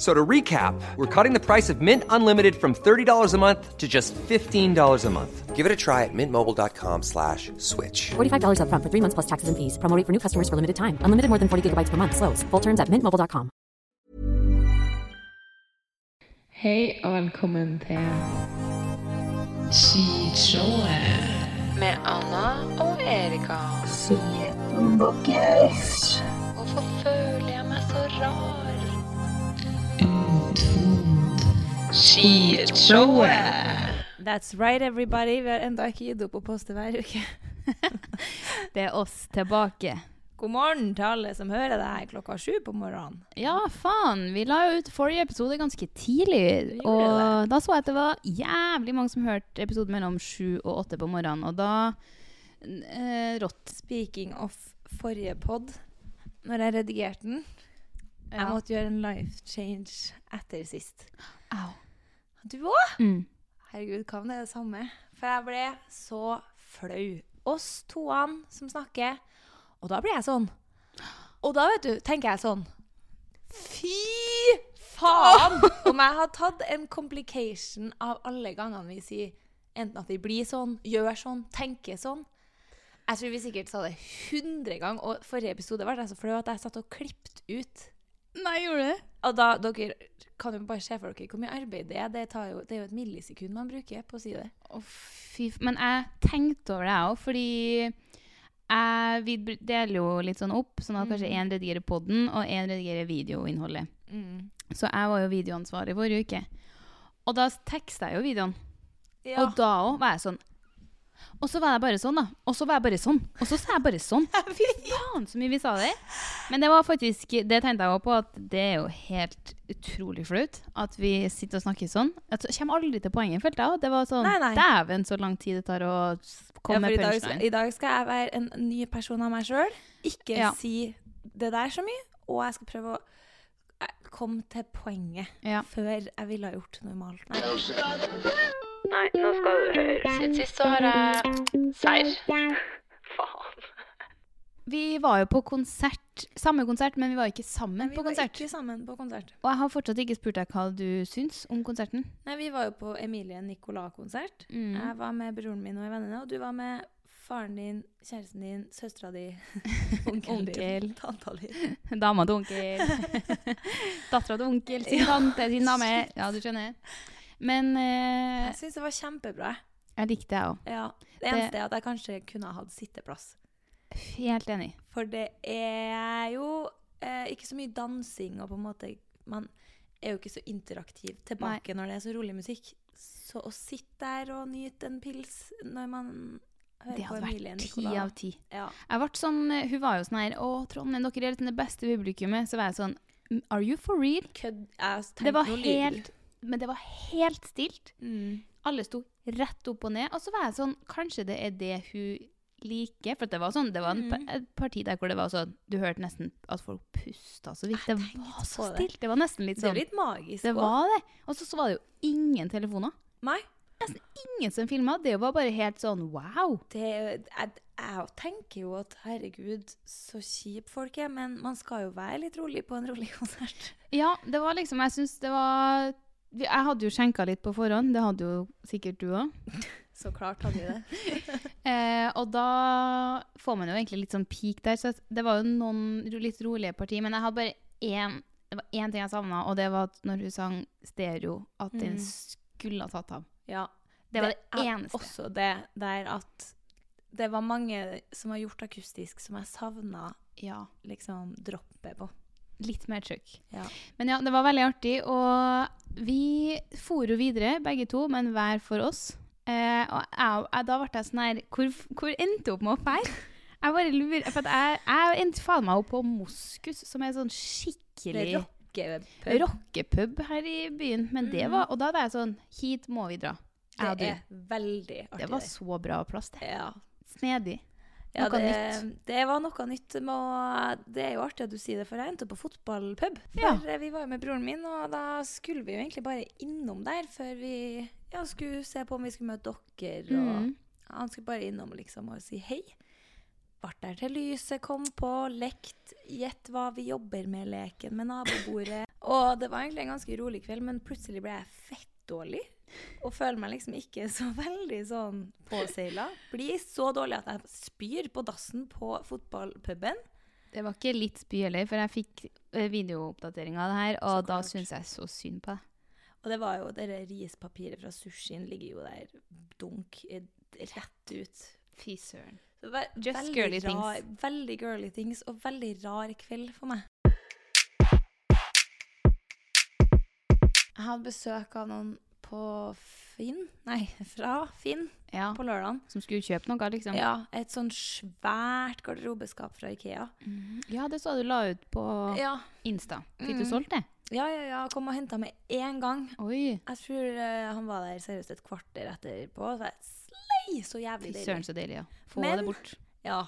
F- So to recap, we're cutting the price of Mint Unlimited from $30 a month to just $15 a month. Give it a try at mintmobile.com slash switch. $45 upfront for three months plus taxes and fees. Promo rate for new customers for limited time. Unlimited more than 40 gigabytes per month. Slows. Full terms at mintmobile.com. Hei og velkommen til Skishowet. Med Anna og Erika. Hvorfor føler jeg meg så rar? Utvond. Skishowet. That's right, everybody. Vi har enda ikke gitt opp å poste hver uke. Det er oss tilbake. God morgen til alle som hører det her klokka sju på morgenen. Ja, faen. Vi la jo ut forrige episode ganske tidlig. Og det. Da så jeg at det var jævlig mange som hørte episoden mellom sju og åtte på morgenen. Og da eh, Rått. Speaking of forrige pod, når jeg redigerte den Jeg måtte gjøre en life change etter sist. Au. Du òg? Mm. Herregud, hva om det er det samme? For jeg ble så flau. Oss toene som snakker. Og da blir jeg sånn. Og da, vet du, tenker jeg sånn Fy faen! Om jeg har tatt en complication av alle gangene vi sier enten at vi blir sånn, gjør sånn, tenker sånn. Jeg tror vi sikkert sa det 100 ganger, og forrige episode ble jeg så flau at jeg satt og klippet ut. Nei, gjorde du det? Og da, dere kan jo bare se for dere hvor mye arbeid det er. Det, tar jo, det er jo et millisekund man bruker på å si det. Oh, fy. Men jeg tenkte over det, jeg òg, fordi jeg, vi deler jo litt sånn opp, sånn at kanskje én redigerer podden, og én redigerer videoinnholdet. Så jeg var jo videoansvarlig forrige uke. Og da teksta jeg jo videoen. Ja. Og da òg var jeg sånn. Og så var jeg bare sånn, da. Og så var jeg bare sånn. Og så sa jeg bare sånn. Fy faen, så mye vi sa det. Men det var faktisk Det tenkte jeg òg på, at det er jo helt utrolig flaut at vi sitter og snakker sånn. Jeg kommer aldri til poenget, følte jeg. Og det var sånn Nei, nei. Dæven, så lang tid det tar å komme Ja, med punchline. I dag skal jeg være en ny person av meg sjøl. Ikke Ja. si det der så mye. Og jeg skal prøve å eh, komme til poenget Ja. før jeg ville ha gjort normalt. Nei. Nei, nå skal du høre. Siden sist så har jeg serr. Faen. Vi var jo på konsert, samme konsert, men vi var ikke sammen Vi på var ikke sammen på konsert. Og jeg har fortsatt ikke spurt deg hva du syns om konserten. Nei, Vi var jo på Emilie Nicolas-konsert. Mm. Jeg var med broren min og vennene, og du var med faren din, kjæresten din, søstera di, onkelen Onkel. din, tanta di. Dama til onkel. Dattera til onkel, sin tante, sin dame. Ja, du skjønner. Men eh, Jeg syns det var kjempebra. jeg likte det òg. Ja. Det eneste er at jeg kanskje kunne ha hatt sitteplass. Helt enig. For det er jo eh, ikke så mye dansing, og på en måte Man er jo ikke så interaktiv tilbake når det er så rolig musikk. Så å sitte der og nyte en pils når man Det hadde vært ti av ti. Ja. Jeg ble sånn, Hun var jo sånn her Å, Trondheim, dere er liksom det beste publikummet. Så var jeg sånn "Mm, Are you for real? Kødd. Det var helt Men det var helt stilt. Mm. Alle sto rett opp og ned. Og så var jeg sånn Kanskje det er det hun liker? For det var sånn Det var en, Mm. et parti der hvor det var sånn Du hørte nesten at folk pusta så vidt. Det var så stilt. det. Det var nesten litt sånn Det sånn litt magisk Det var det. Og så, så var det jo ingen telefoner. Nei. nesten ingen som filma. Det var bare helt sånn wow. Det, jeg, jeg tenker jo at herregud, så kjip folk er, men man skal jo være litt rolig på en rolig konsert. Ja, det var liksom Jeg syns det var Jeg hadde jo skjenka litt på forhånd. Det hadde jo sikkert du òg. Så klart hadde vi det. Eh, og da får man jo egentlig litt sånn peak der. Så det var jo noen litt rolige partier. Men jeg hadde bare én én ting jeg savna, og det var at når hun sang stereo, at den Mm. skulle ha tatt av. Ja. Det var det det eneste. Også det der at det var mange som har gjort akustisk som jeg savna Ja. liksom droppet på. Litt mer trykk. Ja. Men ja, det var veldig artig. Og vi for jo videre, begge to, men hver for oss. Eh, og jeg, jeg, da ble jeg sånn her Hvor, hvor endte du opp med å fære? Jeg bare lurer For jeg, jeg endte faen meg opp på Moskus, som er sånn skikkelig Rockepub. rockepub her i byen. Men det var, og da var jeg sånn Hit må vi dra. Det er veldig artig. Det var så bra plass, det. ja. Snedig. Ja, Noe det, nytt. det var noe nytt. Med, det er jo artig at du sier det, for jeg endte på fotballpub. Ja. eh, vi var jo med broren min, og da skulle vi jo egentlig bare innom der før vi ja, skulle se på om vi skulle møte dere. Og Mm. Han skulle bare innom liksom og si hei. Ble der til lyset kom på, lekt Gjett hva vi jobber med-leken med nabobordet. Og det var egentlig en ganske rolig kveld, men plutselig ble jeg fettdårlig. Og føler meg liksom ikke så veldig sånn påseila. Blir så dårlig at jeg spyr på dassen på fotballpuben. Det var ikke litt spy heller, for jeg fikk eh, videooppdatering av det her, og da syns jeg så synd på deg. Og det var jo det rispapiret fra sushien ligger jo der dunk eh, rett ut. Fy søren. Så Just veldig girly rar, things. Veldig girly things, og veldig rar kveld for meg. Jeg hadde besøk av noen på Finn, nei, fra Finn Ja, på lørdagen. som skulle kjøpe noe, liksom. Ja, et sånn svært garderobeskap fra Ikea. Mm. Ja, det så du la ut på Ja, Insta. Fikk du Mm. solgt det? ja, ja, ja kom og henta med én gang. Oi. Jeg tror uh, han var der seriøst et kvarter etterpå. Så jeg slei så jævlig Fy søren, deilig. så deilig, ja. Få Men- det bort. Ja.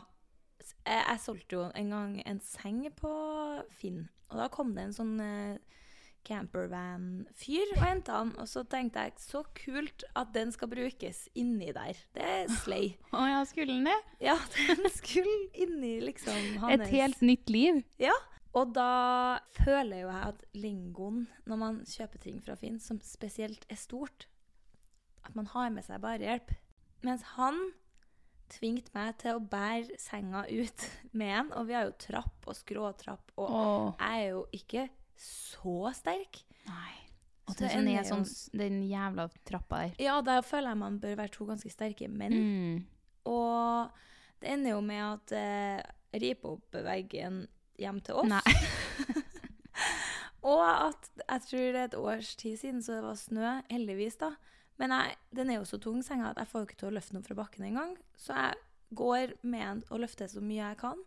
Jeg, jeg solgte jo en gang en seng på Finn, og da kom det en sånn eh, campervan-fyr og henta han. Og så tenkte jeg så kult at den skal brukes inni der. Det er slay. Å ja, skulle den det? Ja, den skulle inni liksom hans Et helt nytt liv. Ja. Og da føler jo jeg at lingoen når man kjøper ting fra Finn, som spesielt er stort, at man har med seg barehjelp. Mens han tvingte meg til å bære senga ut med en, og vi har jo trapp og skråtrapp, og Åh. jeg er jo ikke så sterk. Nei. Og det er jo- sånn, den jævla trappa der. Ja, der føler jeg man bør være to ganske sterke menn. Mm. Og det ender jo med at eh, jeg riper opp veggen hjem til oss. Nei. Og at jeg tror det er et års tid siden så det var snø, heldigvis da. Men jeg, den er jo så tung senga at jeg får jo ikke til å løfte noe fra bakken engang. Så jeg går med den og løfter så mye jeg kan.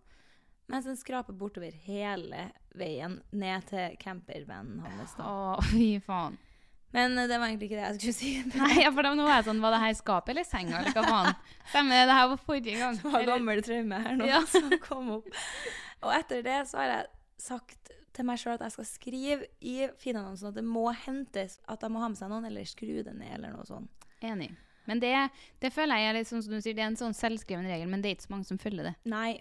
Mens den skraper bortover hele veien ned til campervennen hans. Å, fy faen. Men eh, det var egentlig ikke det jeg skulle si. Nei, ja, for da nå er jeg sånn, var det her skapet eller senga, eller hva faen? Stemmer det, det her var forrige gang. Det var gammel traume her nå Ja. som kom opp. Og etter det så har jeg sagt til meg sjøl at jeg skal skrive i finannonsen at det må hentes, at jeg må ha med seg noen, eller skru det ned, eller noe sånt. Enig. Men det, det føler jeg er litt sånn som du sier, det er en sånn selvskreven regel, men det er ikke så mange som følger det. Nei.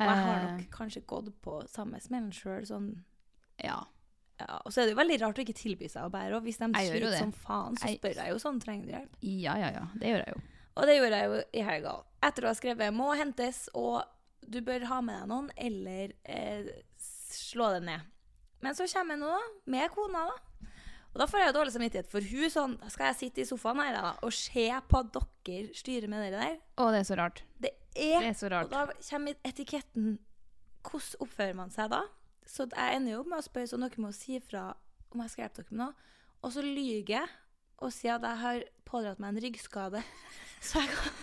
Og jeg har Eh, nok kanskje gått på samme smellen sjøl, sånn Ja. ja. Og så er det jo veldig rart å ikke tilby seg å bære, òg. hvis de sliter det. som faen, så spør jeg jo sånn, trenger du hjelp? Ja, ja, ja. Det gjør jeg jo. Og det gjorde jeg jo i helga. Etter å ha skrevet 'må hentes', og 'du bør ha med deg noen', eller eh, slå det ned. Men så kommer jeg nå, da, med kona, da. Og da får jeg jo dårlig samvittighet, for hun sånn Skal jeg sitte i sofaen her da, og se på at dere styrer med dere der? Å, det er så rart. Det er, Det er så rart. Og da kommer etiketten Hvordan oppfører man seg da? Så jeg ender jo opp med å spørre, så dere må si fra om jeg skal hjelpe dere med noe. Og så lyver jeg og sier at jeg har pådratt meg en ryggskade. Så jeg kan,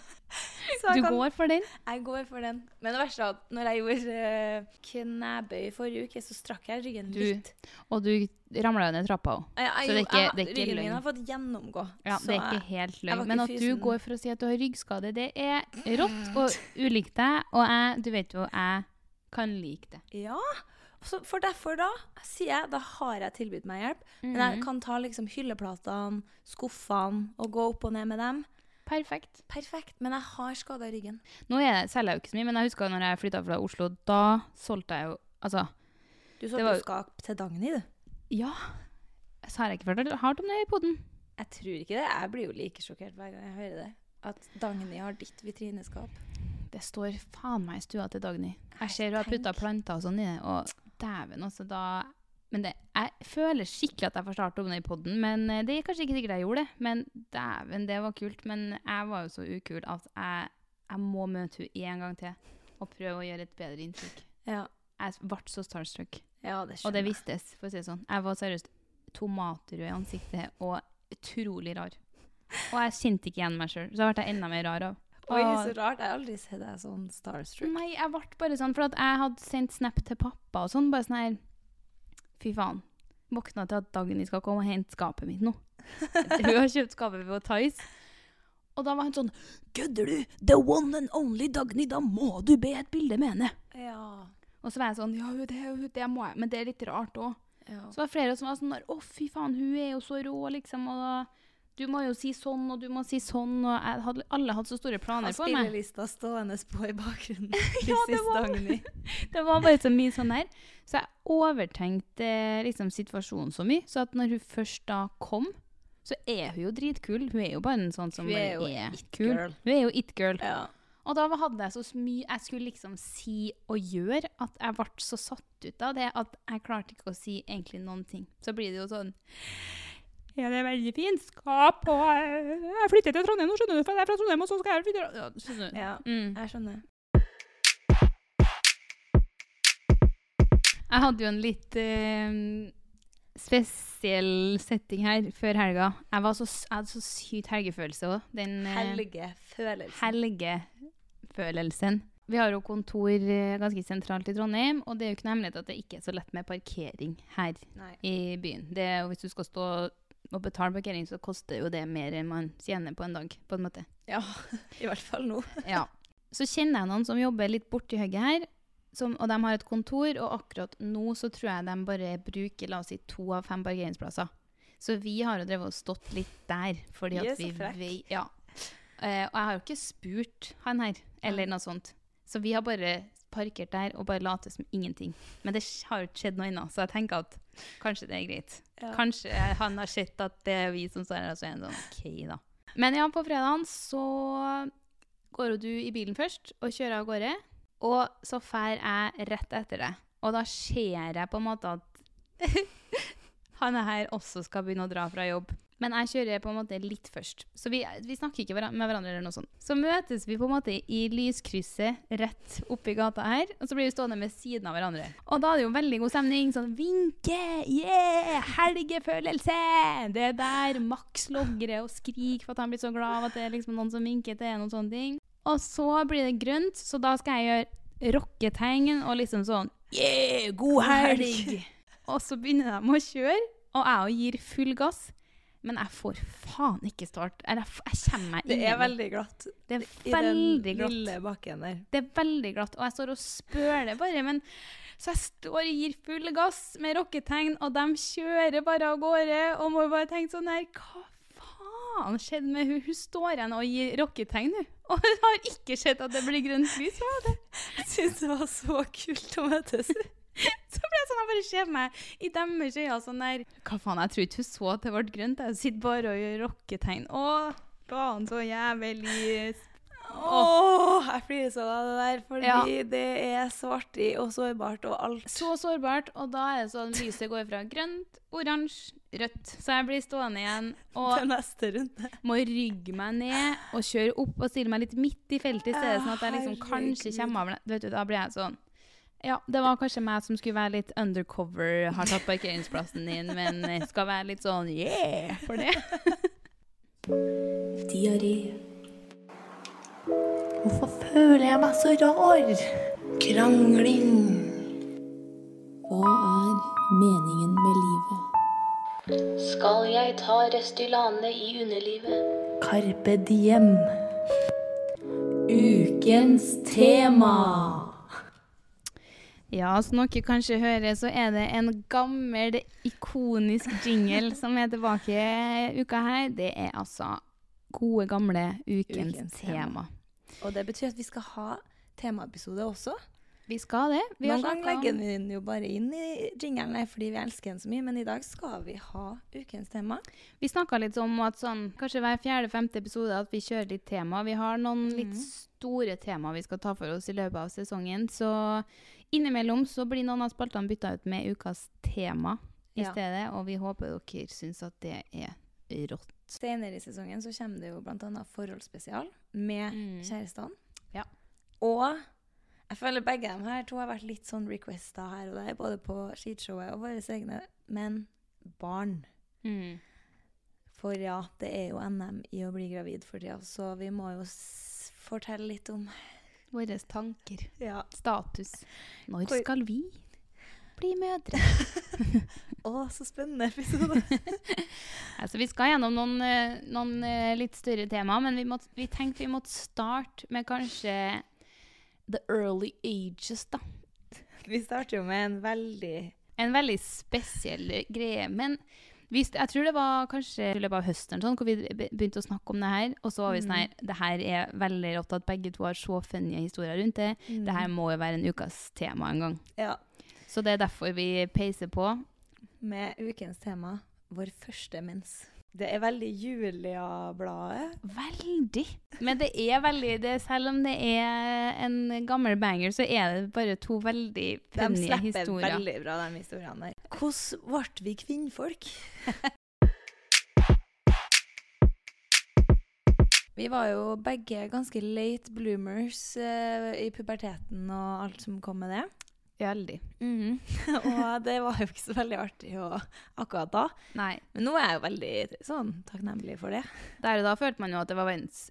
Du kan går for den? jeg går for den. Men det verste er at når jeg gjorde eh, knebøy forrige uke, så strakk jeg ryggen Du- litt. Og du ramla jo ned trappa òg. Så det er ikke- det er ikke ryggen min har fått gjennomgå. Ja, det er ikke helt løgn. Men at du går for å si at du har ryggskade, det er rått og ulikt deg. Og jeg, du vet jo, jeg kan like det. Ja. Så for derfor da, sier jeg, da har jeg tilbudt meg hjelp. Men Mhm. jeg kan ta liksom hylleplatene, skuffene og gå opp og ned med dem. Perfekt. Perfekt. Men jeg har skada ryggen. Nå er, selger jeg jo ikke så mye, men jeg husker når jeg flytta fra Oslo, da solgte jeg jo Altså, Du solgte jo skap til Dagny, du. ja Så har jeg ikke fortalt hardt om det i poden. Jeg tror ikke det. Jeg blir jo like sjokkert hver gang jeg hører det. At Dagny har ditt vitrineskap. Det står faen meg i stua til Dagny. Jeg ser hun har putta planter og sånn i det, og dæven, altså, da Men det, jeg føler skikkelig at jeg får starte om det i poden, men eh, det er kanskje ikke sikkert jeg gjorde det. Men dæven, det var kult. Men jeg var jo så ukul at jeg, jeg må møte henne en gang til og prøve å gjøre et bedre inntrykk. Ja, Jeg ble så starstruck. ja det Og skjønner det jeg. vistes, for å si det sånn. Jeg var seriøst tomatrød i ansiktet og utrolig rar. Og jeg kjente ikke igjen meg sjøl, så jeg ble enda mer rar av. Oi, Og- så rart. Jeg har aldri sett deg sånn starstruck. Nei, jeg ble bare sånn, for at jeg hadde sendt snap til pappa og sånn, bare sånn her Fy faen. Våkna til at Dagny skal komme og hente skapet mitt nå. Hun har kjøpt skapet på Tice. Og da var hun sånn Kødder du? The one and only Dagny, da må du be et bilde med henne. Ja. Og så var jeg sånn Ja, det, det må jeg, men det er litt rart òg. ja. Så var det flere som var sånn Å, fy faen, hun er jo så rå, liksom. Og du må jo si sånn, og du må si sånn. Og hadde, alle hadde så store planer for meg. spillelista stående på i bakgrunnen. Ja, det var- Det var bare så mye sånn der. Så jeg overtenkte liksom situasjonen så mye. Så at når hun først da kom, så er hun jo dritkul. Hun er jo bare en sånn som Hun er er kul. girl. Hun er jo it-girl. Ja. Og da hadde jeg så mye jeg skulle liksom si og gjøre, at jeg ble så satt ut av det at jeg klarte ikke å si egentlig noen ting. Så blir det jo sånn Ja, det er veldig fint skap, og jeg, jeg flytter til Trondheim nå, skjønner du, for jeg er fra Trondheim, og så skal jeg flytte ja, skjønner du? ja. Mm. Jeg skjønner. Jeg hadde jo en litt eh, spesiell setting her før helga. Jeg, var så, jeg hadde så sykt helgefølelse òg. Den eh, Helgefølelsen. helgefølelsen. Vi har jo kontor eh, ganske sentralt i Trondheim, og det er jo ikke noe hemmelighet at det ikke er så lett med parkering her Nei. i byen. Det er, jo- hvis du skal stå og betale parkering, så koster jo det mer enn man tjener på en dag, på en måte. Ja, i hvert fall nå. Ja. Så kjenner jeg noen som jobber litt borti høgget her, som, og de har et kontor, og akkurat nå så tror jeg de bare bruker la oss si, to av fem parkeringsplasser. Så vi har jo drevet og stått litt der, fordi Vi at vi frekk. Ja. Eh, og jeg har jo ikke spurt han her, eller noe sånt. Så vi har bare parkert der og bare latt som ingenting. Men det har jo ikke skjedd noe ennå, så jeg tenker at kanskje det er greit. Ja. Kanskje han har sett at det er vi som står her, og så er han sånn OK, da. Men ja, på fredagen så går du i bilen først og kjører av gårde. Og så drar jeg rett etter deg. Og da ser jeg på en måte at han er her også skal begynne å dra fra jobb. Men jeg kjører på en måte litt først. Så vi, vi snakker ikke med hverandre. eller noe sånt. Så møtes vi på en måte i lyskrysset rett oppi gata her, og så blir vi stående ved siden av hverandre. Og da er det jo veldig god stemning. Sånn vinke, yeah, helgefølelse! Det er der Max logrer og skriker for at han blir så glad av at det er liksom noen som vinker til en og sånne ting. Og så blir det grønt, så da skal jeg gjøre rocketegn og liksom sånn Yeah, god helg! og så begynner de å kjøre, og jeg gir full gass. Men jeg får faen ikke start. Eller jeg, jeg kommer meg Det er veldig glatt Det er i den glatt. lille bakken der. Det er veldig glatt, og jeg står og spøler bare. Men så jeg står og gir full gass med rocketegn, og de kjører bare av gårde. Og må bare tenke sånn her Hva faen skjedde med hun? Hun står igjen og gir rocketegn, hun. Og hun har ikke sett at det blir grønt lys. Jeg syns det var så kult å møtes. Så ble jeg sånn, jeg bare ser meg i deres øyne sånn der Hva faen, jeg tror ikke hun så at det ble grønt. Jeg sitter bare og gjør rocketegn. Å, faen, så jævlig Åh, jeg flirer så av det der, fordi Ja. det er så artig og sårbart og alt. Så sårbart, og da er det sånn lyset går fra grønt, oransje, rødt. Så jeg blir stående igjen og må rygge meg ned og kjøre opp og stille meg litt midt i feltet i stedet, sånn at jeg liksom kanskje kommer av. Vet du, da blir jeg sånn Ja, det var kanskje meg som skulle være litt undercover, har tatt parkeringsplassen din, men skal være litt sånn yeah for det. Diaré. Hvorfor føler jeg meg så rar? Krangling. Hva er meningen med livet? Skal jeg ta Restylane i underlivet? Carpe diem. Ukens tema. Ja, som dere kanskje hører, så er det en gammel, ikonisk jingle som er tilbake uka her. Det er altså gode, gamle ukens, Ukens tema. tema. Og det betyr at vi skal ha temaepisode også. Vi skal det. Vi Noen ganger legger vi den jo bare inn i jingelen fordi vi elsker den så mye, men i dag skal vi ha ukens tema. Vi snakka litt om at sånn, kanskje hver fjerde-femte episode at vi kjører litt tema. Vi har noen litt store tema vi skal ta for oss i løpet av sesongen. Så innimellom så blir noen av spaltene bytta ut med ukas tema i Ja. stedet. Og vi håper dere syns at det er rått. Senere i sesongen så kommer det jo annet forholdsspesial med Mm. kjærestene. Ja. Og jeg føler begge de her to har vært litt sånn requesta her og der, både på skishowet og våre egne. Men barn. Mm. For ja, det er jo NM i å bli gravid for tida, så vi må jo fortelle litt om Våre tanker. Ja. Status. Når Hvor- skal vi bli mødre? Å, så spennende episode. Altså, vi skal gjennom noen, eh, noen eh, litt større tema, men vi, måtte, vi tenkte vi måtte starte med kanskje the early ages, da. vi starter jo med en veldig En veldig spesiell greie. Men vi, st- jeg tror det var kanskje i løpet av høsten sånn, hvor vi begynte å snakke om det her. Og så var vi sånn her Det her er veldig rått at begge to har så funny historier rundt det. Det her må jo være en ukas tema en gang. Ja. Så det er derfor vi peiser på. Med ukens tema vår første mens. Det er veldig Julia-bladet. Veldig. Men det er veldig det, Selv om det er en gammel banger, så er det bare to veldig De slipper veldig bra, de historiene der. Hvordan ble vi kvinnfolk? vi var jo begge ganske late bloomers eh, i puberteten og alt som kom med det. Veldig. og det var jo ikke så veldig artig å, akkurat da. Nei. Men nå er jeg jo veldig sånn takknemlig for det. Der og da følte man jo at det var verdens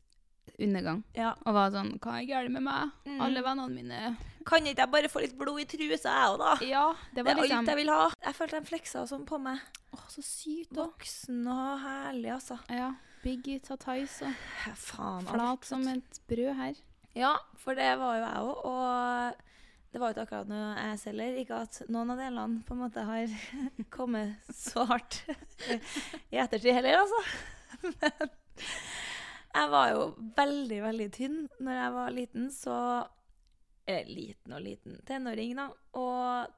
undergang. Ja. Og var sånn Hva er galt med meg? Mm. Alle vennene mine Kan ikke jeg bare få litt blod i trusa, jeg òg, da? Ja, det Det var er liksom alt jeg vil ha. Jeg følte de fleksa sånn på meg. Åh, så sykt, da. Voksen og herlig, altså. Ja. Biggie Tatais og Faen. flat som et brød her. Ja, for det var jo jeg òg. Og det var jo ikke akkurat noe jeg selger. Ikke at noen av delene på en måte har kommet så hardt i ettertid heller, altså. Men jeg var jo veldig, veldig tynn når jeg var liten, så eh, Liten og liten. Tenåring, da. Og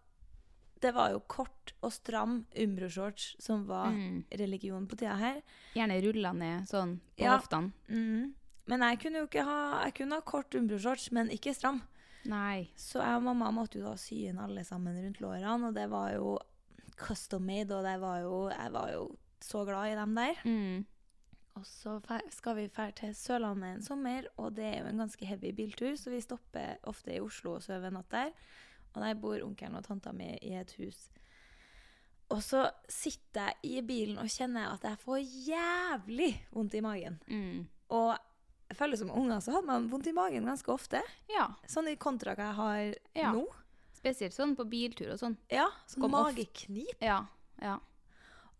det var jo kort og stram umbroshorts som var Mm. religion på tida her. Gjerne rulla ned sånn på Ja. hoftene. Mm. Men jeg kunne jo ikke ha Jeg kunne ha kort umbroshorts, men ikke stram. Nei. Så jeg og mamma måtte jo da sy inn alle sammen rundt lårene, og det var jo custom made, og det var jo, jeg var jo så glad i dem der. Mm. Og så skal vi dra til Sørlandet en sommer, og det er jo en ganske heavy biltur, så vi stopper ofte i Oslo og sover en natt der. Og der bor onkelen og tanta mi i et hus. Og så sitter jeg i bilen og kjenner at jeg får jævlig vondt i magen. Mm. Og jeg føler som unger så hadde man vondt i magen ganske ofte. Ja. Sånn i kontra hva jeg har Ja. nå. Spesielt sånn på biltur og sånn. Ja, sånn Kom mageknip. Ja. Ja.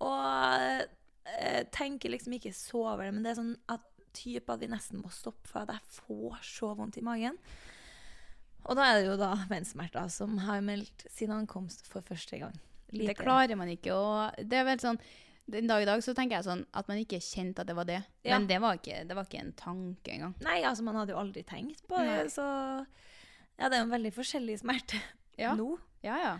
Og jeg tenker liksom ikke så over det, men det er sånn at type at vi nesten må stoppe for at jeg får så vondt i magen. Og da er det jo da menssmerter som har meldt sin ankomst for første gang. Det klarer man ikke å Det er vel sånn Den dag i dag så tenker jeg sånn at man ikke kjente at det var det. Ja. Men det var, ikke, det var ikke en tanke engang. Nei, altså man hadde jo aldri tenkt på det, Nei. så Ja, det er jo en veldig forskjellig smerte Ja. nå. Ja, ja.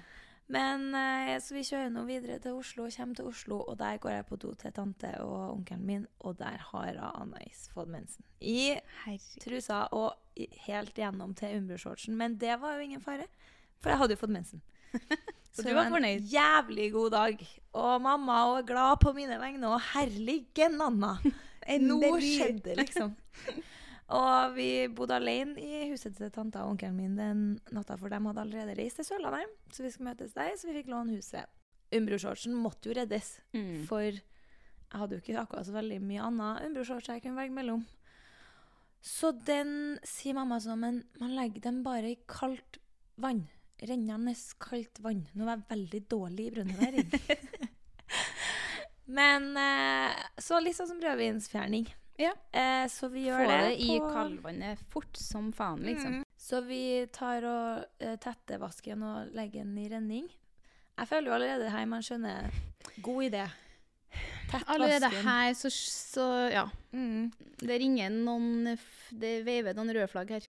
Men eh, Så vi kjører nå videre til Oslo, kommer til Oslo, og der går jeg på do til tante og onkelen min, og der har Anais fått mensen. I Herregud. trusa og helt gjennom til umbroshortsen. Men det var jo ingen fare, for jeg hadde jo fått mensen. Så det du var en? Jævlig god dag. Og mamma var glad på mine vegne, og herlige Nanna! Nå skjedde liksom. Og vi bodde alene i huset til tanta og onkelen min den natta, for de hadde allerede reist til Sørlandet. Så vi skulle møtes der, så vi fikk låne huset. Umbroshortsen måtte jo reddes, Mm. for jeg hadde jo ikke akkurat så veldig mye annet umbroshorts jeg kunne velge mellom. Så den sier mamma sånn, men man legger den bare i kaldt vann. Rennende kaldt vann. Nå var jeg veldig dårlig i brønnøværing. Men eh, så litt sånn som rødvinsfjerning. Ja. Eh, så vi Få det, det i på- kaldvannet fort som faen, liksom. Mm. Så vi tar og eh, tetter vasken og legger den i renning. Jeg føler jo allerede her man skjønner God idé. Tett Allerede vasken. her, så, så ja. Mm. Det ringer noen Det veiver noen røde flagg her.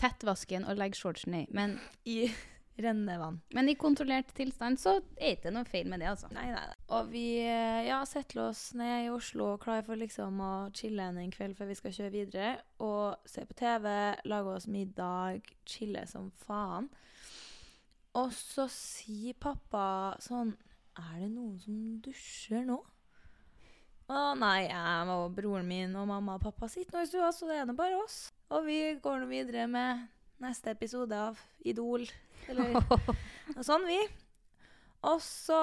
Tett vasken og legg shortsen i. Men, i rennevann. men i kontrollert tilstand så er det ikke noe feil med det, altså. Nei, nei, nei. Og vi eh, ja, setter oss ned i Oslo, klar for liksom å chille en kveld før vi skal kjøre videre. Og se på TV, lage oss middag, chille som faen. Og så sier pappa sånn Er det noen som dusjer nå? Å nei, jeg og broren min og mamma og pappa sitter nå i stua, så det er nå bare oss. Og vi går nå videre med neste episode av Idol. Eller noe sånn, vi. Og så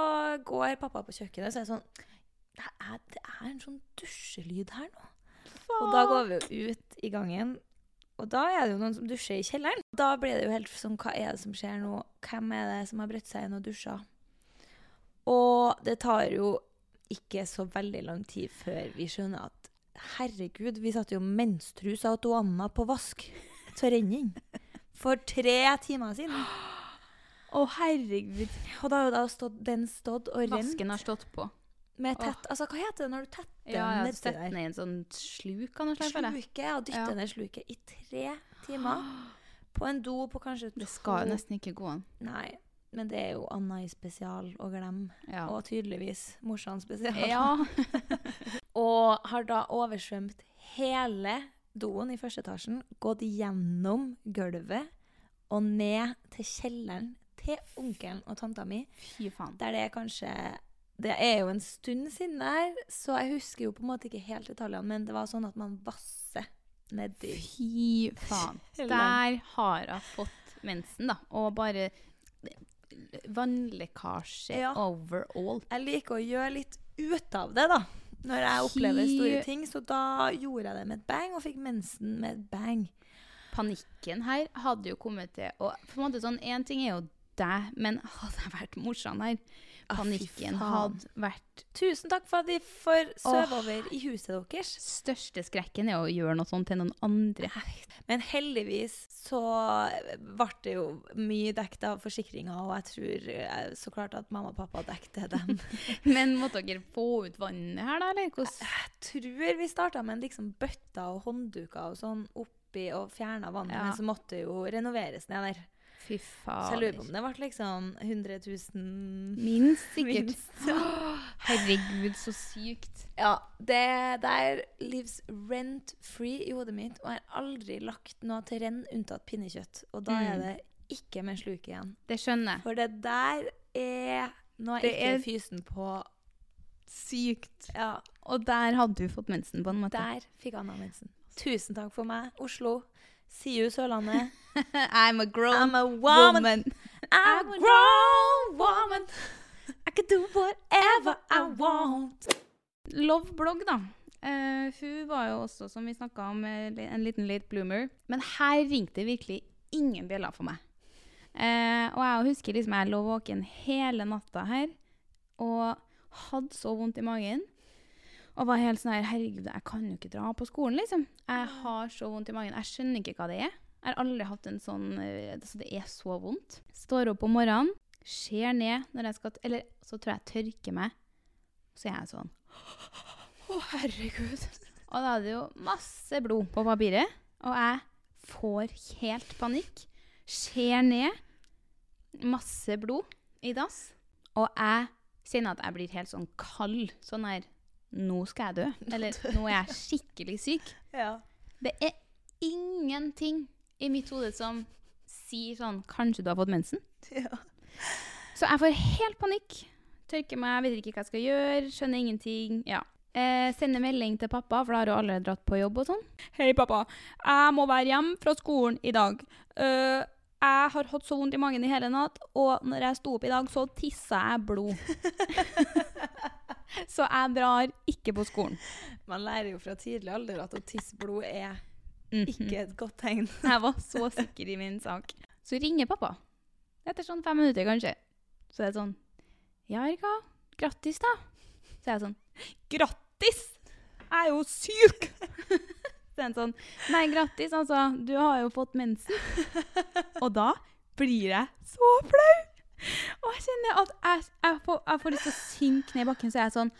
går pappa på kjøkkenet, så er sånn Det er, det er en sånn dusjelyd her nå. Og da går vi jo ut i gangen, og da er det jo noen som dusjer i kjelleren. Da blir det jo helt sånn Hva er det som skjer nå? Hvem er det som har brutt seg inn og dusja? Og det tar jo ikke så veldig lang tid før vi skjønner at herregud, vi satte jo menstrusa til Anna på vask til renning for tre timer siden. Å, herregud. Og da har jo da stått, den stått og rent Vasken har stått på. med tett Altså, hva heter det når du tetter Ja, ja, nedi der? i en sånn sluk av noe slag. Sluke, ja. Dytte Ja. ned sluket i tre timer. På en do på kanskje to Det skal jo nesten ikke gå an. Nei. Men det er jo Anna i spesial å glemme. Ja. Og tydeligvis morsan spesial. Ja. og har da oversvømt hele doen i første etasjen, gått gjennom gulvet og ned til kjelleren til onkelen og tanta mi. Fy faen. Der det er kanskje Det er jo en stund siden der, så jeg husker jo på en måte ikke helt detaljene, men det var sånn at man vasser nedi Fy faen. Der har jeg fått mensen, da. Og bare vannlekkasje Ja. overall. Jeg liker å gjøre litt ut av det, da. Når jeg opplever store ting. Så da gjorde jeg det med et bang, og fikk mensen med et bang. Panikken her hadde jo kommet til å på en måte sånn, Én ting er jo deg, men hadde jeg vært morsom her Panikken faen. hadde vært Tusen takk for at vi får sove over i huset deres. Største skrekken er å gjøre noe sånt til noen andre. Men heldigvis så ble det jo mye dekket av forsikringa, og jeg tror eh, så klart at mamma og pappa dekte den. Men måtte dere få ut vannet her, da? eller hvordan? Jeg tror vi starta med liksom bøtter og håndduker og sånn oppi og fjerna vannet, Ja. men så måtte det jo renoveres ned der. Fy faen. Så jeg lurer på om det ble liksom 100 000 Minst, sikkert. Minst, Oh, Herregud, så sykt. Ja, det der lives rent free i hodet mitt, og jeg har aldri lagt noe til renn unntatt pinnekjøtt. Og da er Mm. det ikke med sluk igjen. Det skjønner jeg. For det der er Nå jeg Det ikke er- er fysen på. Sykt. Ja, Og der hadde du fått mensen, på en måte. der fikk Anna mensen. Tusen takk for meg, Oslo. See jo Sørlandet. I'm a grown I'm a woman. woman. I'm a grown woman. I can do whatever I want. Love blogg, da. Uh, hun var jo også, som vi snakka om, eh, en liten late bloomer. Men her ringte virkelig ingen bjeller for meg. Uh, og jeg husker liksom jeg lå våken hele natta her og hadde så vondt i magen. Og var helt sånn her Herregud, jeg kan jo ikke dra på skolen, liksom. Jeg har så vondt i magen. Jeg skjønner ikke hva det er. Jeg har aldri hatt en sånn eh, altså Det er så vondt. Står opp om morgenen, ser ned når jeg skal Eller så tror jeg jeg tørker meg. Så er jeg sånn Å, herregud. Og da er det jo masse blod på papiret. Og jeg får helt panikk. Ser ned. Masse blod i dass. Og jeg kjenner at jeg blir helt sånn kald. Sånn her Nå skal jeg dø. Eller nå er jeg skikkelig syk. Ja. Det er ingenting i mitt hode som sier sånn Kanskje du har fått mensen? Ja. Så jeg får helt panikk. Tørker meg, vet ikke hva jeg skal gjøre, skjønner ingenting. Ja. Eh, sender melding til pappa, for da har hun allerede dratt på jobb og sånn. Hei, pappa. Jeg må være hjemme fra skolen i dag. Uh, jeg har hatt så vondt i magen i hele natt, og når jeg sto opp i dag, så tissa jeg blod. så jeg drar ikke på skolen. Man lærer jo fra tidlig alder at å tisse blod er Mhm. ikke et godt tegn. Jeg var så sikker i min sak. Så ringer pappa. Etter sånn fem minutter, kanskje. Så er det sånn Ja, Erika. Grattis, da. Så er jeg sånn Grattis! Jeg er jo syk! Så er han sånn Nei, grattis, altså. Du har jo fått mensen. Og da blir jeg så flau. Og jeg kjenner at jeg, jeg, får, jeg får lyst til å synke ned i bakken, så er jeg sånn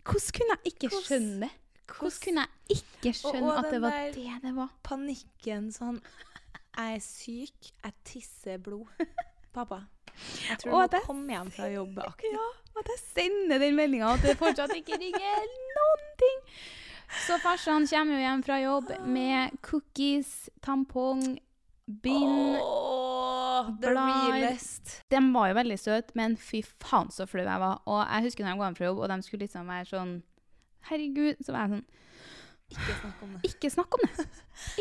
Hvordan kunne jeg ikke skjønne det? Hvordan kunne jeg ikke skjønne og at det var det det var? Panikken sånn Jeg er syk, jeg tisser blod. Pappa, jeg tror Og du må komme hjem fra jobb aktivt. Ja, at jeg sender den meldinga, at det fortsatt ikke ringer noen ting. Så farsan kommer jo hjem fra jobb med cookies, tampong, bind Åh, the Blad. realest. De var jo veldig søte, men fy faen så flau jeg var. Og jeg husker når jeg kom hjem fra jobb, og de skulle liksom være sånn Herregud. Så var jeg sånn Ikke snakk om det. Ikke snakk om det.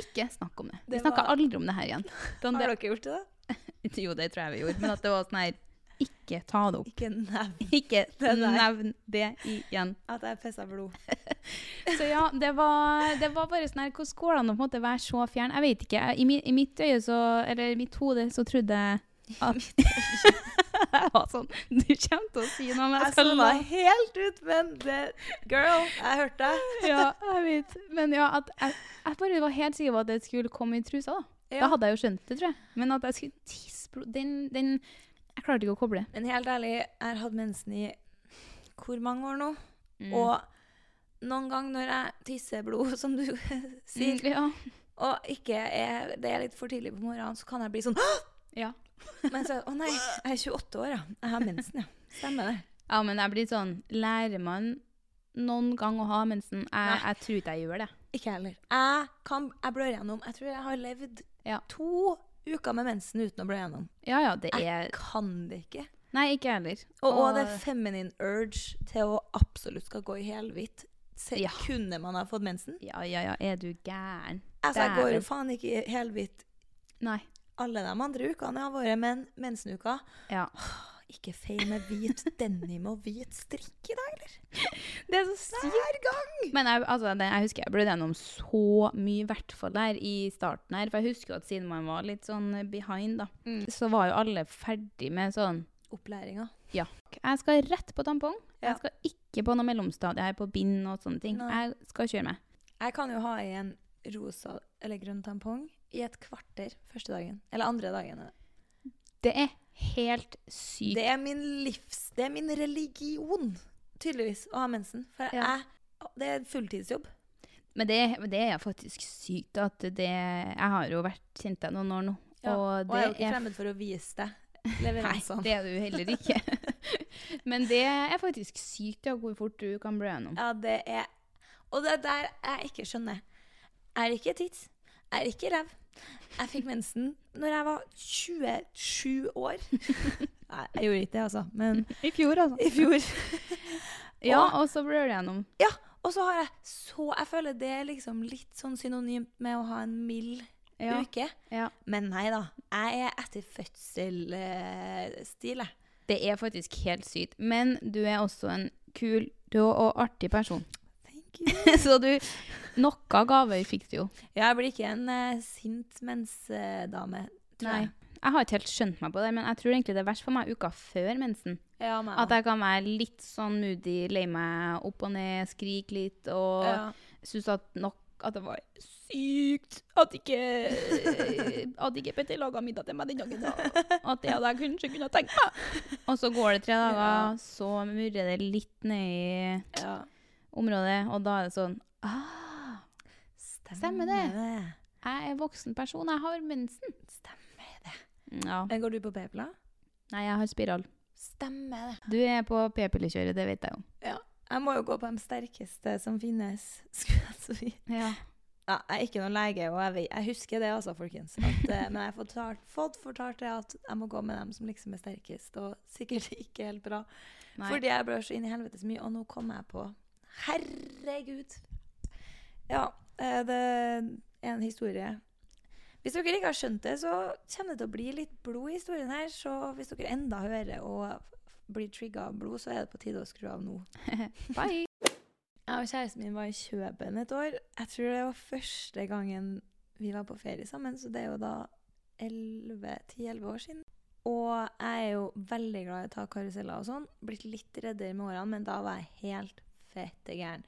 Ikke snakk om det. Vi snakka var- aldri om det her igjen. Sånn Har dere gjort det, da? jo, det tror jeg vi gjorde. Men at det var sånn her Ikke ta det opp. Ikke nevn Ikke Det nevn det igjen. at jeg pissa blod. Så ja, det var, det var bare sånn her Hvordan går det an å på en måte være så fjern? Jeg vet ikke. I, mi, I mitt øye så Eller i mitt hode så trodde jeg at Jeg var sånn Du kommer til å si noe, men jeg skal la helt ut, men det Girl, jeg hørte deg. Ja, jeg vet. Men ja, at jeg, jeg bare var helt sikker på at det skulle komme i trusa, da. Ja. Da hadde jeg jo skjønt det, tror jeg. Men at jeg skulle tisse Den, den Jeg klarte ikke å koble. Men helt ærlig, jeg har hatt mensen i hvor mange år nå? Mm. Og noen ganger når jeg tisser blod, som du sier, Mm, ja. og ikke er, det er litt for tidlig på morgenen, så kan jeg bli sånn ja. Men så Å nei, jeg er 28 år, ja. Jeg har mensen, ja. Stemmer det. Ja, men jeg blir sånn Lærer man noen gang å ha mensen? Jeg, jeg tror ikke jeg gjør det. Ikke heller. Jeg, kan, jeg blør gjennom. Jeg tror jeg har levd Ja. to uker med mensen uten å blø gjennom. Ja, ja, det er Jeg kan det ikke. Nei, ikke jeg heller. Og, og det feminine urge til å absolutt skal gå i helhvitt Ja. Kunne man ha fått mensen. Ja, ja, ja, er du gæren? Altså, jeg går jo faen ikke i helhvitt alle de andre ukene jeg har vært, men mensenuka Ja. Ikke feil med hvit denim og hvit strikk i dag, eller? Det er så sykt. Hver gang! Men jeg, altså, det, jeg husker jeg ble gjennom så mye, i hvert fall der i starten her. For jeg husker at siden man var litt sånn behind, da, Mm. så var jo alle ferdig med sånn Opplæringa. Ja. Jeg skal rett på tampong. Ja. Jeg skal ikke på noe mellomstadie her på bind og sånne ting. Nei. Jeg skal kjøre meg. Jeg kan jo ha i en rosa eller grønn tampong i et kvarter første dagen. Eller andre dagen. Det er helt sykt. Det er min livs... Det er min religion, tydeligvis, å ha mensen. For Ja. jeg Det er fulltidsjobb. Men det, det er faktisk sykt at det Jeg har jo vært kjent deg noen år nå, Ja, og Og jeg er jo ikke fremmed for å vise deg Nei, det er du heller ikke. Men det er faktisk sykt ja, hvor fort du kan blø gjennom. Ja, det er Og det er der jeg ikke skjønner. Er er ikke tids. Er er ikke ræv. Jeg fikk mensen når jeg var 27 år. Nei, jeg gjorde ikke det, altså. Men I fjor, altså. i fjor. Ja, Og- og så blør det gjennom. Ja, og så har jeg så Jeg føler det er liksom litt sånn synonymt med å ha en mild Ja. uke. Ja. Men nei da. Jeg er etter fødsel-stil, jeg. Det er faktisk helt sykt. Men du er også en kul og artig person. Thank så du Noe gaver fikk du jo. Jeg blir ikke en uh, sint mensdame, tror Nei. jeg. Jeg har ikke helt skjønt meg på det, men jeg tror egentlig det er verst for meg uka før mensen. Ja, meg At jeg kan være litt sånn moody, lei meg opp og ned, skrike litt og Ja. synes at nok at det var sykt at ikke At ikke Petter laga middag til meg den dagen. da. At det hadde jeg kanskje kunnet tenkt meg. Og så går det tre dager, Ja. så murrer det litt ned i Ja. området, og da er det sånn ah, Stemmer det. Jeg er voksen person, jeg har mensen. Stemmer det. Ja. Går du på p-piller? Nei, jeg har spiral. Stemmer det. Du er på p-pillekjøret, det vet jeg jo. Ja. Jeg må jo gå på de sterkeste som finnes. Skulle jeg si. Ja. Ja, jeg er ikke noen lege, og jeg, jeg husker det altså, folkens. At, eh, men jeg har fått, fått fortalt det at jeg må gå med dem som liksom er sterkest, og sikkert ikke helt bra. Nei. Fordi jeg blør så inn i helvetes mye, og nå kommer jeg på Herregud! Ja, det er en historie. Hvis dere ikke har skjønt det, så kommer det til å bli litt blod i historien her. Så hvis dere enda hører og blir trigga av blod, så er det på tide å skru av nå. Bye. Jeg og kjæresten min var i Kjøben et år. Jeg tror det var første gangen vi var på ferie sammen, så det er jo da 10-11 år siden. Og jeg er jo veldig glad i å ta karuseller og sånn. Blitt litt reddere med årene, men da var jeg helt fette gæren.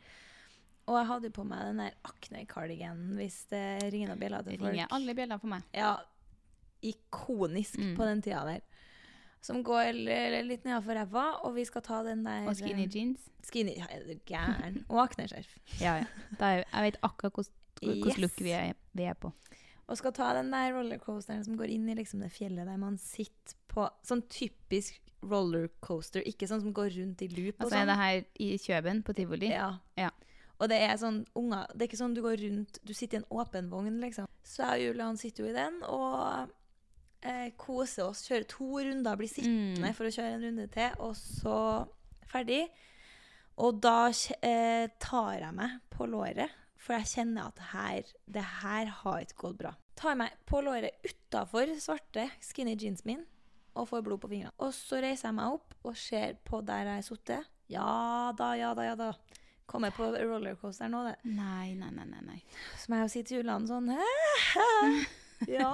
Og jeg hadde på meg den der akne-cardiganen, hvis det ringer noen bjeller til folk. ringer alle bjeller for meg. Ja, ikonisk Mm. på den tida der. Som går litt nedafor ræva, og vi skal ta den der Og skinny eh, jeans. Skinny, ja, er du gæren? Og akneskjerf. Ja, ja. Er, jeg vet akkurat hvilken Yes. look vi er, vi er på. Og skal ta den der rollercoasteren som går inn i liksom det fjellet der man sitter på Sånn typisk rollercoaster, ikke sånn som går rundt i loop og Altså er sånn. det her i Kjøben på tivoli? Ja. Ja. Og det er sånn unger Det er ikke sånn du går rundt Du sitter i en åpen vogn, liksom. Så jeg og Julian sitter jo i den og eh, koser oss. Kjører to runder, blir sittende Mm. for å kjøre en runde til, og så ferdig. Og da eh, tar jeg meg på låret, for jeg kjenner at her, det her har ikke gått bra. Tar meg på låret utafor svarte skinny jeans min og får blod på fingrene. Og så reiser jeg meg opp og ser på der jeg har sittet. Ja da, ja da, ja da. Kommer på rollercoaster nå, det. Nei, nei, nei, nei. nei. Så må jeg jo si til Julian sånn «Hæ? Ja.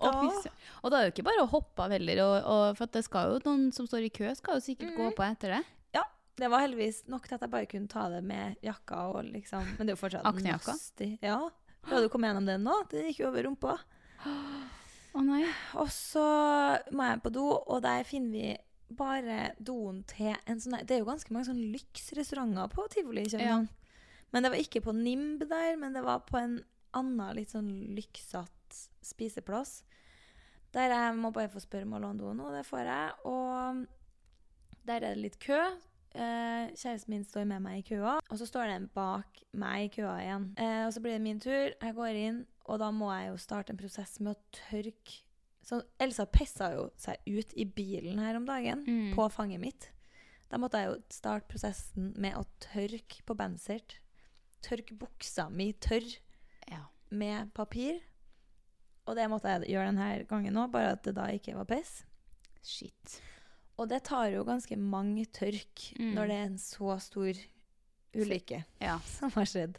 Og, og da er det jo ikke bare å hoppe av heller, og, og, for det skal jo noen som står i kø, skal jo sikkert gå på etter det. Ja, det var heldigvis nok til at jeg bare kunne ta det med jakka og liksom Men det er jo fortsatt Aknejakka? Ja. Du hadde jo kommet gjennom den nå. Den gikk jo over rumpa. Å nei. Og så må jeg på do, og der finner vi bare doen til en sånn Det er jo ganske mange sånn lyksrestauranter på tivoli i København. Men det var ikke på Nimb der, men det var på en annen litt sånn lyksete spiseplass. Der jeg må bare få spørre om å låne doen, og det får jeg. Og der er det litt kø. Eh, kjæresten min står med meg i køa, og så står den bak meg i køa igjen. Eh, og så blir det min tur. Jeg går inn, og da må jeg jo starte en prosess med å tørke så Elsa pissa jo seg ut i bilen her om dagen, Mm. på fanget mitt. Da måtte jeg jo starte prosessen med å tørke på Bensert. Tørke buksa mi tørr Ja. med papir. Og det måtte jeg gjøre denne gangen òg, bare at det da ikke var piss. Shit. Og det tar jo ganske mange tørk Mm. når det er en så stor ulykke Ja. som har skjedd.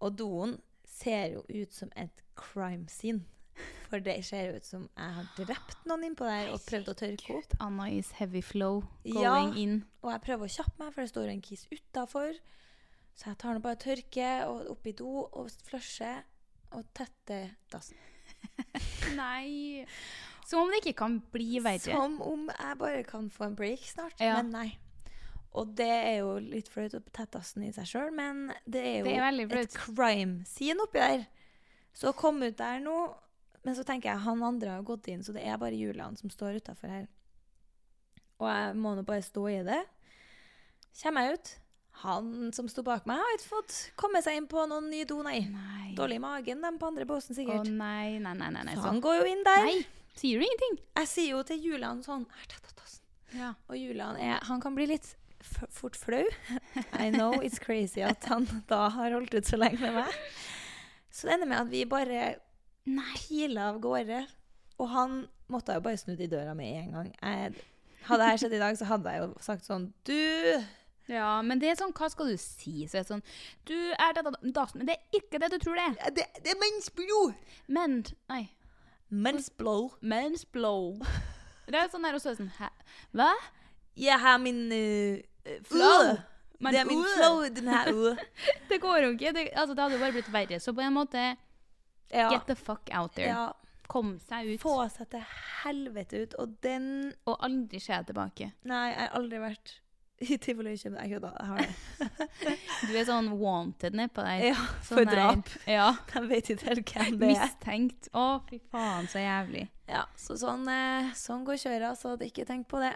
Og doen ser jo ut som et crime scene. For det ser ut som jeg har drept noen innpå der og prøvd å tørke opp. Anna is heavy flow going Ja. in. Og jeg prøver å kjappe meg, for det står en kis utafor. Så jeg tar nå bare tørke og opp i do og flusher og tetter dassen. Nei. Som om det ikke kan bli verre. Som om jeg bare kan få en break snart. Ja. Men nei. Og det er jo litt flaut å tette dassen i seg sjøl, men det er jo Det er et crime scene oppi der. Så kom ut der nå. Men så tenker jeg han andre har gått inn, så det er bare Julian som står utafor her. Og jeg må nå bare stå i det. Kommer jeg ut. Han som sto bak meg, har ikke fått komme seg inn på noen ny do, nei. Nei. Dårlig i magen, dem på andre båsen Å sikkert. nei, nei, nei. nei, nei. så han går jo inn der. Nei, sier du ingenting? Jeg sier jo til Julian sånn. Ja. Og Julian er, han kan bli litt fort flau. I know it's crazy at han da har holdt ut så lenge med meg. Så det ender med at vi bare piler av gårde. Og han måtte jo bare snudd i døra med en gang. Jeg, hadde jeg sett skjedd i dag, så hadde jeg jo sagt sånn Du, Ja, men det er sånn, hva skal du si? Så er det sånn Du er dette da, men det er ikke det du tror det er. Det, det er mensblod! Men Nei. Mensblod. Mensblod. Det er sånn her, og så er det sånn Hæ? Hva? Jeg har min uh, flow. Uh, det er min flow den her ude. Det går jo ikke. Det, altså, det hadde jo bare blitt verre. Så på en måte Ja. Get the fuck out there. ja. Kom seg ut. Få seg til helvete ut. Og den Og aldri se tilbake. Nei, jeg har aldri vært i tivoli i København. Jeg kødder, jeg har det. Du er sånn wanted nedpå der. Ja, Sånn for der- drap. Ja. De vet ikke helt hvem det er. Mistenkt. Å, fy faen, så jævlig. Ja, så sånn, eh, sånn går kjøret, så ikke tenkt på det.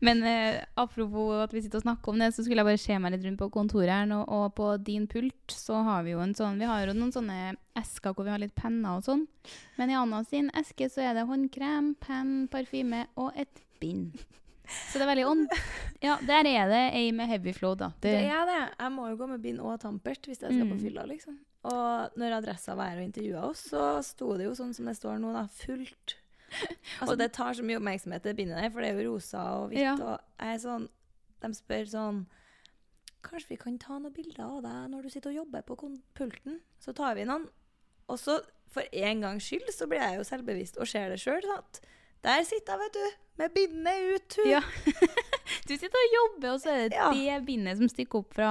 Men eh, apropos at vi sitter og snakker om det, så skulle jeg bare se meg litt rundt på kontoret her nå. Og på din pult så har vi jo en sånn Vi har jo noen sånne esker hvor vi har litt penner og sånn. Men i Anna sin eske så er det håndkrem, penn, parfyme og et bind. Så det er veldig ånd... Ja, der er det ei med heavy flow, da. Det er det. Jeg må jo gå med bind og tampert hvis jeg skal på Mm. fylla, liksom. Og når adressa var her og intervjua oss, så sto det jo sånn som det står nå, da. Fullt. Altså, det tar så mye oppmerksomhet, det bindet der, for det er jo rosa og hvitt. Ja. Og jeg er sånn De spør sånn Kanskje vi kan ta noen bilder av deg når du sitter og jobber på pulten? Så tar vi noen. Og så, for en gangs skyld, så blir jeg jo selvbevisst og ser det sjøl. Der sitter jeg, vet du, med bindet ut. Ja. Du sitter og jobber, og så er det Ja. det bindet som stikker opp fra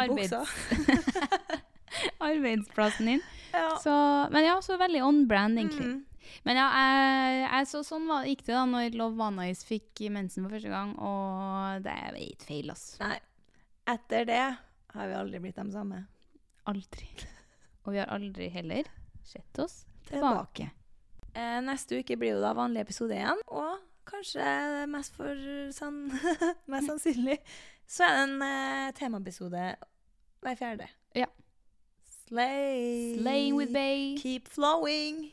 arbeids arbeidsplassen din. Ja. Så, men ja, så veldig on brand, egentlig. Mm. Men ja, jeg, jeg, så sånn var, gikk det da når Love Vanais fikk mensen for første gang, og det er ikke feil, altså. Nei. Etter det har vi aldri blitt de samme. Aldri. Og vi har aldri heller sett oss Tilbake. tilbake. Eh, neste uke blir jo da vanlig episode igjen, og kanskje mest, for sånn, mest sannsynlig så er det en eh, temaepisode hver fjerde. Ja. Slay. Slaying with Bay. Keep flowing.